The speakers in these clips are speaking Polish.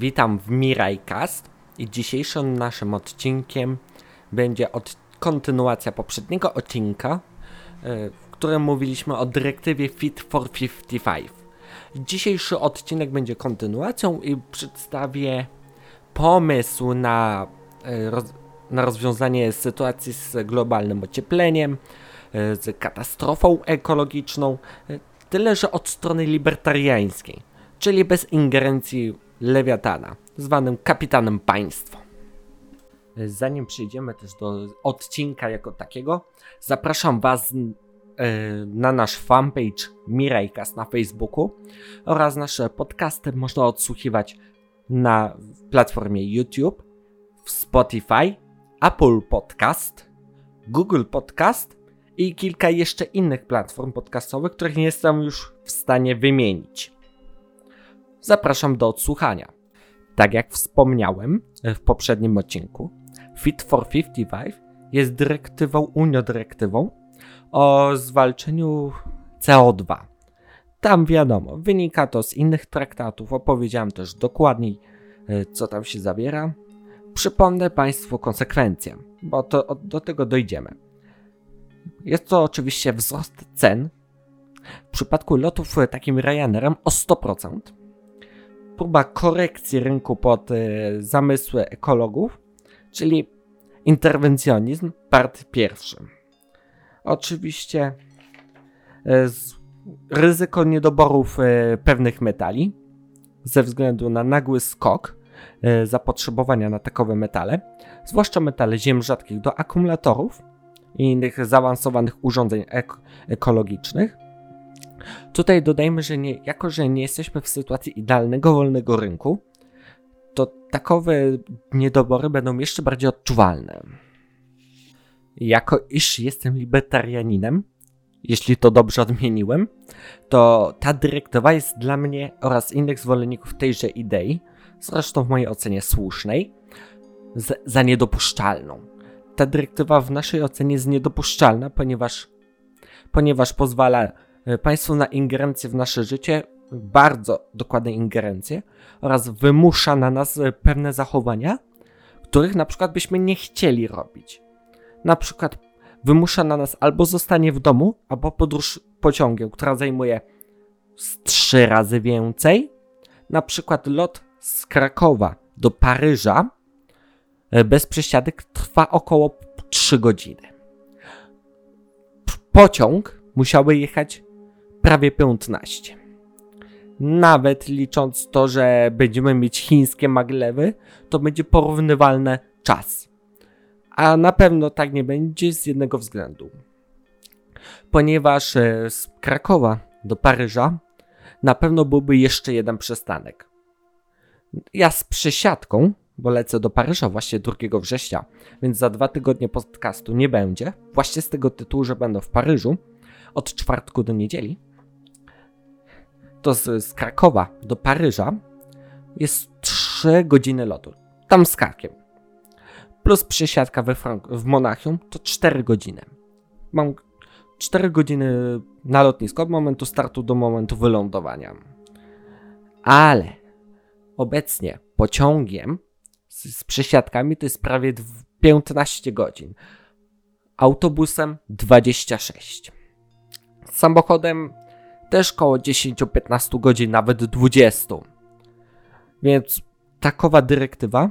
Witam w Mirajcast i dzisiejszym naszym odcinkiem będzie od kontynuacja poprzedniego odcinka, e, w którym mówiliśmy o dyrektywie Fit for 55. Dzisiejszy odcinek będzie kontynuacją i przedstawię pomysł na, e, na rozwiązanie sytuacji z globalnym ociepleniem, e, z katastrofą ekologiczną, tyle że od strony libertariańskiej czyli bez ingerencji lewiatana, zwanym kapitanem państwa. Zanim przejdziemy też do odcinka jako takiego, zapraszam Was e, na nasz fanpage Mirajkas na Facebooku oraz nasze podcasty można odsłuchiwać na platformie YouTube, w Spotify, Apple Podcast, Google Podcast i kilka jeszcze innych platform podcastowych, których nie jestem już w stanie wymienić zapraszam do odsłuchania. Tak jak wspomniałem w poprzednim odcinku, Fit for 55 jest dyrektywą, uniodyrektywą o zwalczeniu CO2. Tam wiadomo, wynika to z innych traktatów, opowiedziałem też dokładniej, e, co tam się zawiera. Przypomnę Państwu konsekwencje, bo to, do tego dojdziemy. Jest to oczywiście wzrost cen. W przypadku lotów takim Ryanerem o 100%, próba korekcji rynku pod y, zamysły ekologów, czyli interwencjonizm, part pierwszy. Oczywiście y, ryzyko niedoborów y, pewnych metali ze względu na nagły skok zapotrzebowania na takowe metale, zwłaszcza metale ziem rzadkich do akumulatorów i innych zaawansowanych urządzeń ek ekologicznych, Tutaj dodajmy, że nie, jako że nie jesteśmy w sytuacji idealnego wolnego rynku, to takowe niedobory będą jeszcze bardziej odczuwalne. Jako iż jestem libertarianinem, jeśli to dobrze odmieniłem, to ta dyrektywa jest dla mnie oraz innych zwolenników tejże idei, zresztą w mojej ocenie słusznej, za niedopuszczalną. Ta dyrektywa w naszej ocenie jest niedopuszczalna, ponieważ, ponieważ pozwala państwu na ingerencję w nasze życie, bardzo dokładne ingerencje oraz wymusza na nas e, pewne zachowania, których na przykład byśmy nie chcieli robić. Na przykład wymusza na nas albo zostanie w domu, albo podróż pociągiem, która zajmuje trzy razy więcej. Na przykład lot z Krakowa do Paryża e, bez przesiadek trwa około 3 godziny. Pociąg musiałby jechać prawie 15. Nawet licząc to, że będziemy mieć chińskie maglewy, to będzie porównywalny czas. A na pewno tak nie będzie z jednego względu. Ponieważ e, z Krakowa do Paryża na pewno byłby jeszcze jeden przystanek. Ja z przesiadką, bo lecę do Paryża właśnie 2 września, więc za dwa tygodnie podcastu nie będzie. Właśnie z tego tytułu, że będę w Paryżu od czwartku do niedzieli to z, z Krakowa do Paryża jest 3 godziny lotu. Tam z karkiem. Plus przesiadka we Frank w Monachium to 4 godziny. Mam 4 godziny na lotnisko od momentu startu do momentu wylądowania. Ale obecnie pociągiem z, z przesiadkami to jest prawie 15 godzin. Autobusem 26. Samochodem też koło 10-15 godzin, nawet 20. Więc takowa dyrektywa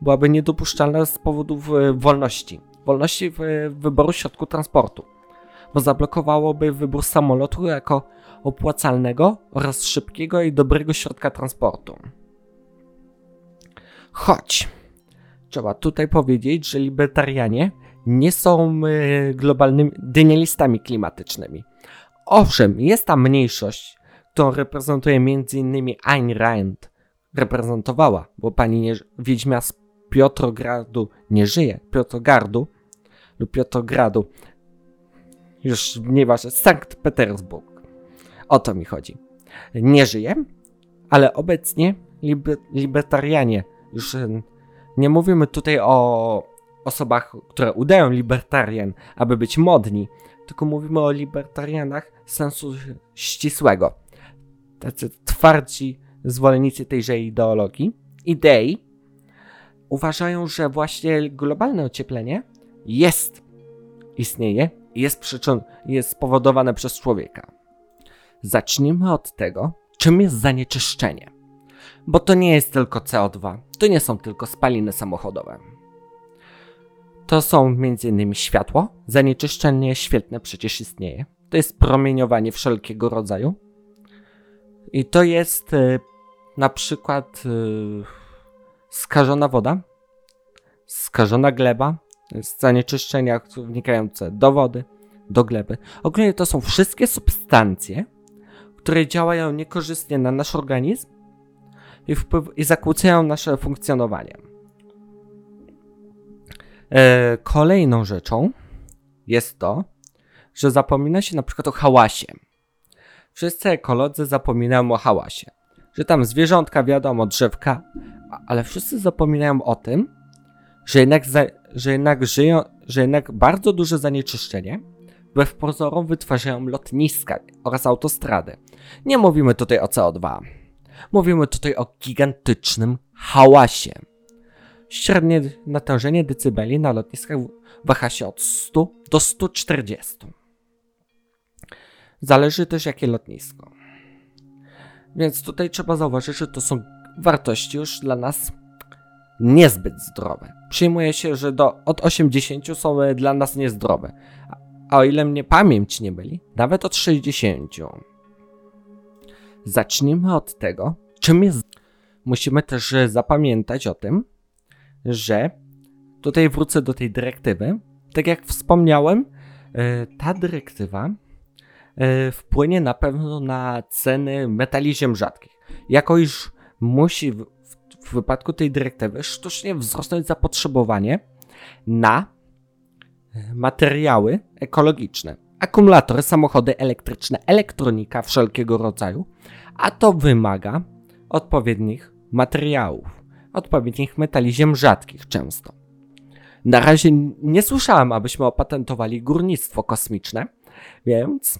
byłaby niedopuszczalna z powodów e, wolności. Wolności w wyboru środku transportu, bo zablokowałoby wybór samolotu jako opłacalnego oraz szybkiego i dobrego środka transportu. Choć trzeba tutaj powiedzieć, że libertarianie nie są e, globalnymi denialistami klimatycznymi. Owszem, jest tam mniejszość, którą reprezentuje m.in. Ayn Rand. Reprezentowała, bo pani nie, wiedźmia z Piotrogradu nie żyje. Piotrogardu lub Piotrogradu. Już nieważne, Sankt Petersburg. O to mi chodzi. Nie żyje, ale obecnie liber, libertarianie, już nie mówimy tutaj o osobach, które udają libertarian, aby być modni, tylko mówimy o libertarianach sensu ścisłego. Tacy twardzi zwolennicy tejże ideologii, idei, uważają, że właśnie globalne ocieplenie jest, istnieje jest, przyczyn, jest spowodowane przez człowieka. Zacznijmy od tego, czym jest zanieczyszczenie. Bo to nie jest tylko CO2, to nie są tylko spaliny samochodowe. To są m.in. światło, zanieczyszczenie świetne przecież istnieje. To jest promieniowanie wszelkiego rodzaju. I to jest y, na przykład y, skażona woda, skażona gleba, zanieczyszczenia wnikające do wody, do gleby. Ogólnie to są wszystkie substancje, które działają niekorzystnie na nasz organizm i, wpływ- i zakłócają nasze funkcjonowanie. E, kolejną rzeczą jest to, że zapomina się na przykład o hałasie. Wszyscy ekolodzy zapominają o hałasie. Że tam zwierzątka, wiadomo, drzewka, ale wszyscy zapominają o tym, że jednak, za, że jednak żyją, że jednak bardzo duże zanieczyszczenie wbrew pozorom wytwarzają lotniska oraz autostrady. Nie mówimy tutaj o CO2. Mówimy tutaj o gigantycznym hałasie. Średnie natężenie decybeli na lotniskach waha się od 100 do 140. Zależy też jakie lotnisko. Więc tutaj trzeba zauważyć, że to są wartości już dla nas niezbyt zdrowe. Przyjmuje się, że do, od 80 są dla nas niezdrowe. A o ile mnie pamięć nie byli, nawet od 60. Zacznijmy od tego, czym jest. Musimy też zapamiętać o tym, że tutaj wrócę do tej dyrektywy. Tak jak wspomniałem, e, ta dyrektywa e, wpłynie na pewno na ceny metali ziem rzadkich. Jako iż musi w, w wypadku tej dyrektywy sztucznie wzrosnąć zapotrzebowanie na e, materiały ekologiczne. Akumulatory, samochody elektryczne, elektronika wszelkiego rodzaju, a to wymaga odpowiednich materiałów, odpowiednich metali ziem rzadkich często. Na razie nie słyszałem, abyśmy opatentowali górnictwo kosmiczne, więc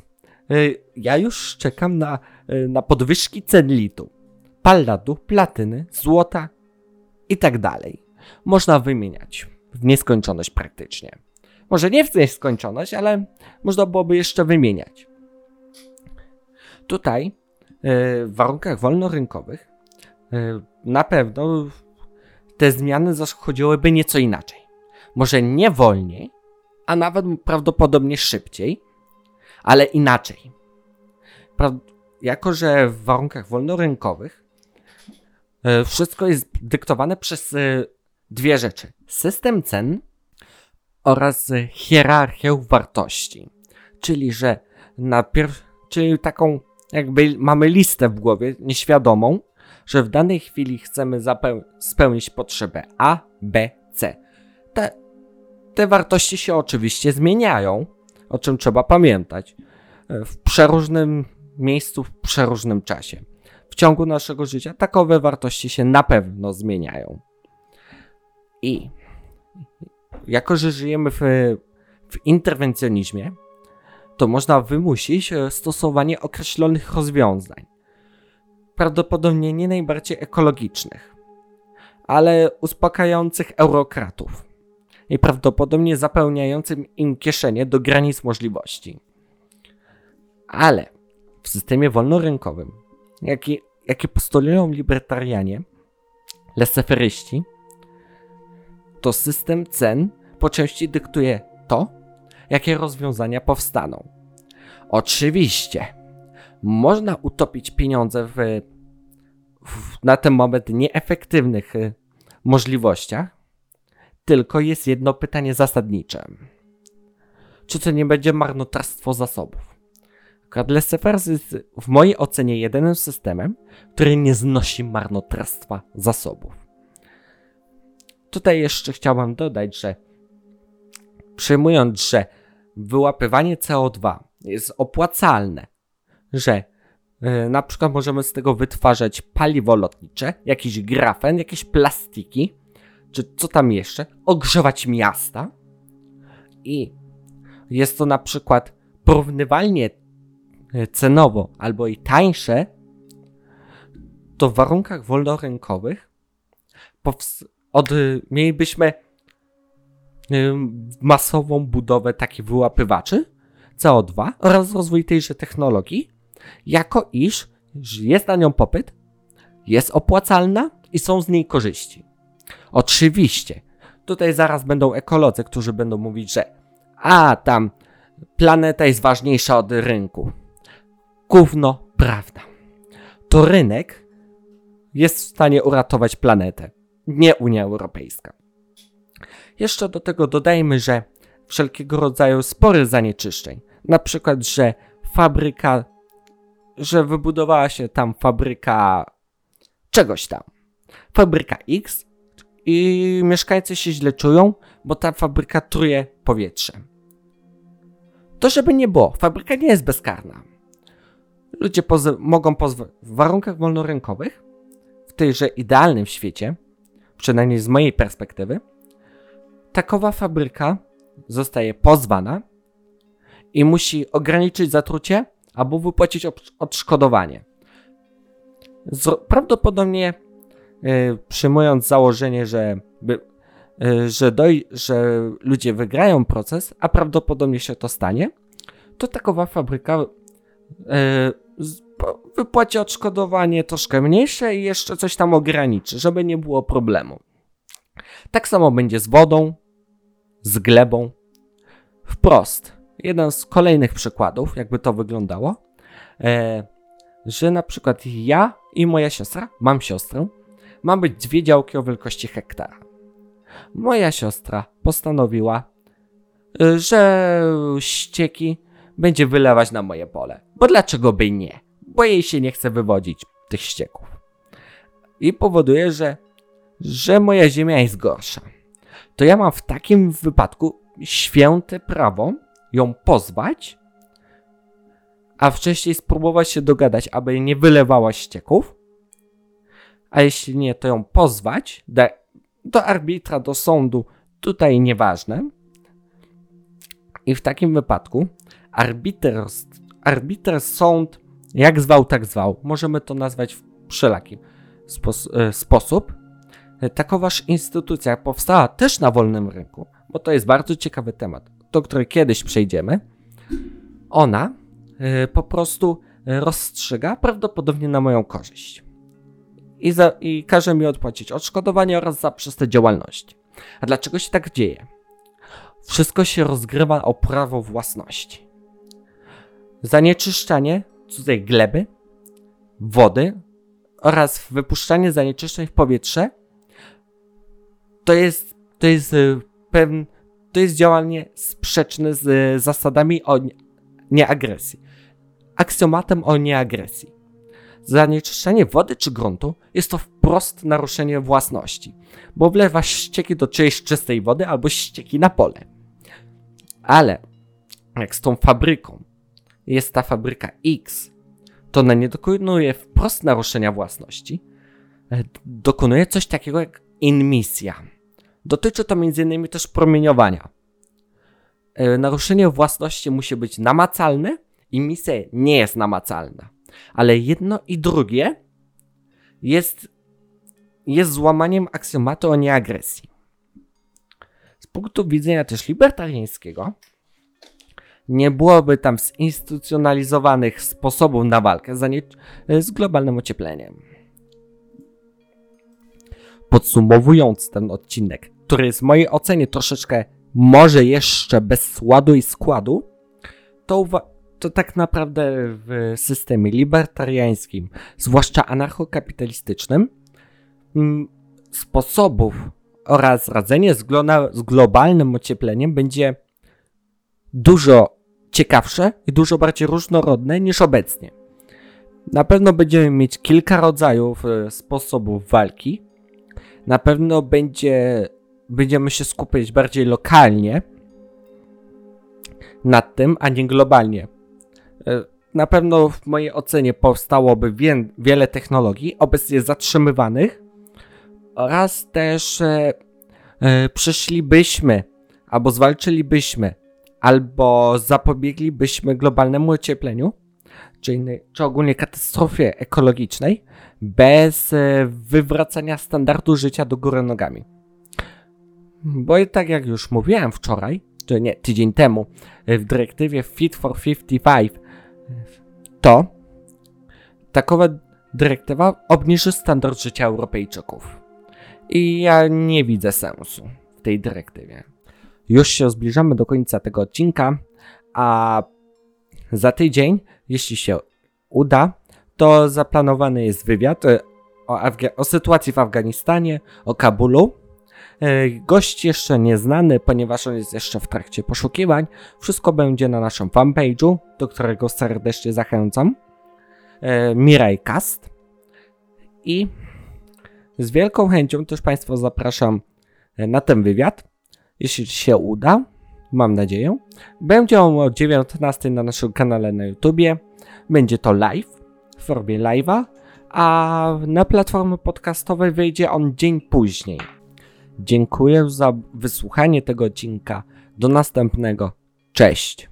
y, ja już czekam na, y, na podwyżki cen litu, palladu, platyny, złota i tak dalej. Można wymieniać w nieskończoność praktycznie. Może nie w nieskończoność, ale można byłoby jeszcze wymieniać. Tutaj y, w warunkach wolnorynkowych na pewno te zmiany zachodziłyby nieco inaczej. Może nie wolniej, a nawet prawdopodobnie szybciej, ale inaczej. Pra jako, że w warunkach wolnorynkowych e, wszystko jest dyktowane przez e, dwie rzeczy: system cen oraz hierarchię wartości. Czyli, że najpierw, czyli taką jakby mamy listę w głowie nieświadomą, że w danej chwili chcemy spełnić potrzebę A, B, C. Te, te wartości się oczywiście zmieniają, o czym trzeba pamiętać, e, w przeróżnym miejscu, w przeróżnym czasie. W ciągu naszego życia takowe wartości się na pewno zmieniają. I jako, że żyjemy w, w interwencjonizmie, to można wymusić e, stosowanie określonych rozwiązań prawdopodobnie nie najbardziej ekologicznych, ale uspokajających eurokratów i prawdopodobnie zapełniającym im kieszenie do granic możliwości. Ale w systemie wolnorynkowym, jaki, jaki postulują libertarianie, leseferyści, to system cen po części dyktuje to, jakie rozwiązania powstaną. Oczywiście, można utopić pieniądze w, w na ten moment nieefektywnych y, możliwościach, tylko jest jedno pytanie zasadnicze. Czy to nie będzie marnotrawstwo zasobów? Laissez jest w mojej ocenie jedynym systemem, który nie znosi marnotrawstwa zasobów. Tutaj jeszcze chciałbym dodać, że przyjmując, że wyłapywanie CO2 jest opłacalne że yy, na przykład możemy z tego wytwarzać paliwo lotnicze, jakiś grafen, jakieś plastiki, czy co tam jeszcze, ogrzewać miasta. I jest to na przykład porównywalnie e, cenowo albo i tańsze, to w warunkach wolnorynkowych od, mielibyśmy masową budowę takich wyłapywaczy CO2 oraz rozwój tejże technologii, jako iż jest na nią popyt, jest opłacalna i są z niej korzyści. Oczywiście, tutaj zaraz będą ekolodzy, którzy będą mówić, że a tam planeta jest ważniejsza od rynku. Gówno, prawda. To rynek jest w stanie uratować planetę, nie Unia Europejska. Jeszcze do tego dodajmy, że wszelkiego rodzaju spory zanieczyszczeń, na przykład, że fabryka, że wybudowała się tam fabryka czegoś tam, fabryka X i mieszkańcy się źle czują, bo ta fabryka truje powietrze. To żeby nie było, fabryka nie jest bezkarna. Ludzie mogą pozwolić w warunkach wolnorynkowych, w tejże idealnym świecie, przynajmniej z mojej perspektywy, takowa fabryka zostaje pozwana i musi ograniczyć zatrucie albo wypłacić odszkodowanie. prawdopodobnie yy, przyjmując założenie, że, yy, że, doj, że ludzie wygrają proces, a prawdopodobnie się to stanie, to takowa fabryka yy, wypłaci odszkodowanie troszkę mniejsze i jeszcze coś tam ograniczy, żeby nie było problemu. Tak samo będzie z wodą, z glebą. Wprost. Jeden z kolejnych przykładów, jakby to wyglądało, e, że na przykład ja i moja siostra, mam siostrę, mam być dwie działki o wielkości hektara. Moja siostra postanowiła, e, że ścieki będzie wylewać na moje pole. Bo dlaczego by nie? Bo jej się nie chce wywodzić tych ścieków. I powoduje, że, że moja ziemia jest gorsza to ja mam w takim wypadku święte prawo ją pozwać, a wcześniej spróbować się dogadać, aby nie wylewała ścieków, a jeśli nie, to ją pozwać do, do arbitra, do sądu, tutaj nieważne. I w takim wypadku arbiter, arbiter, sąd, jak zwał, tak zwał, możemy to nazwać w wszelaki spos e, sposób, takoważ instytucja powstała też na wolnym rynku, bo to jest bardzo ciekawy temat, do którego kiedyś przejdziemy. Ona y, po prostu rozstrzyga prawdopodobnie na moją korzyść. I, za, I każe mi odpłacić odszkodowanie oraz zaprzestać działalności. A dlaczego się tak dzieje? Wszystko się rozgrywa o prawo własności. Zanieczyszczanie cudzej gleby, wody oraz wypuszczanie zanieczyszczeń w powietrze to jest, to jest y, pewien, to jest działanie sprzeczne z y, zasadami o nieagresji. Aksjomatem o nieagresji. Zanieczyszczenie wody czy gruntu jest to wprost naruszenie własności, bo wlewasz ścieki do czyjejś czystej wody albo ścieki na pole. Ale jak z tą fabryką jest ta fabryka X, to ona nie dokonuje wprost naruszenia własności, e, dokonuje coś takiego jak inmisja. Dotyczy to m.in. też promieniowania. E, naruszenie własności musi być namacalne i misja nie jest namacalna. Ale jedno i drugie jest, jest złamaniem aksjomatu o nieagresji. Z punktu widzenia też libertariańskiego, nie byłoby tam zinstytucjonalizowanych sposobów na walkę z globalnym ociepleniem. Podsumowując ten odcinek, który jest w mojej ocenie troszeczkę może jeszcze bez składu i składu, to, to tak naprawdę w systemie libertariańskim, zwłaszcza anarchokapitalistycznym, mm, sposobów oraz radzenie z, z globalnym ociepleniem będzie dużo ciekawsze i dużo bardziej różnorodne niż obecnie. Na pewno będziemy mieć kilka rodzajów e, sposobów walki, na pewno będzie, będziemy się skupiać bardziej lokalnie nad tym, a nie globalnie. E, na pewno w mojej ocenie powstałoby wie, wiele technologii obecnie zatrzymywanych oraz też e, e, przyszlibyśmy albo zwalczylibyśmy albo zapobieglibyśmy globalnemu ociepleniu czy, innej, czy ogólnie katastrofie ekologicznej bez e, wywracania standardu życia do góry nogami. Bo tak jak już mówiłem wczoraj, czy nie, tydzień temu, e, w dyrektywie Fit for 55, to takowa dyrektywa obniży standard życia Europejczyków. I ja nie widzę sensu w tej dyrektywie. Już się zbliżamy do końca tego odcinka, a za tydzień, jeśli się uda, to zaplanowany jest wywiad e, o, Afga o sytuacji w Afganistanie, o Kabulu. E, gość jeszcze nieznany, ponieważ on jest jeszcze w trakcie poszukiwań. Wszystko będzie na naszym fanpage'u, do którego serdecznie zachęcam. E, Mirai Cast. I z wielką chęcią też Państwa zapraszam na ten wywiad. Jeśli się uda, mam nadzieję. Będzie on o 19 na naszym kanale na YouTubie. Będzie to live, w formie live'a, a na platformy podcastowej wyjdzie on dzień później. Dziękuję za wysłuchanie tego odcinka. Do następnego. Cześć.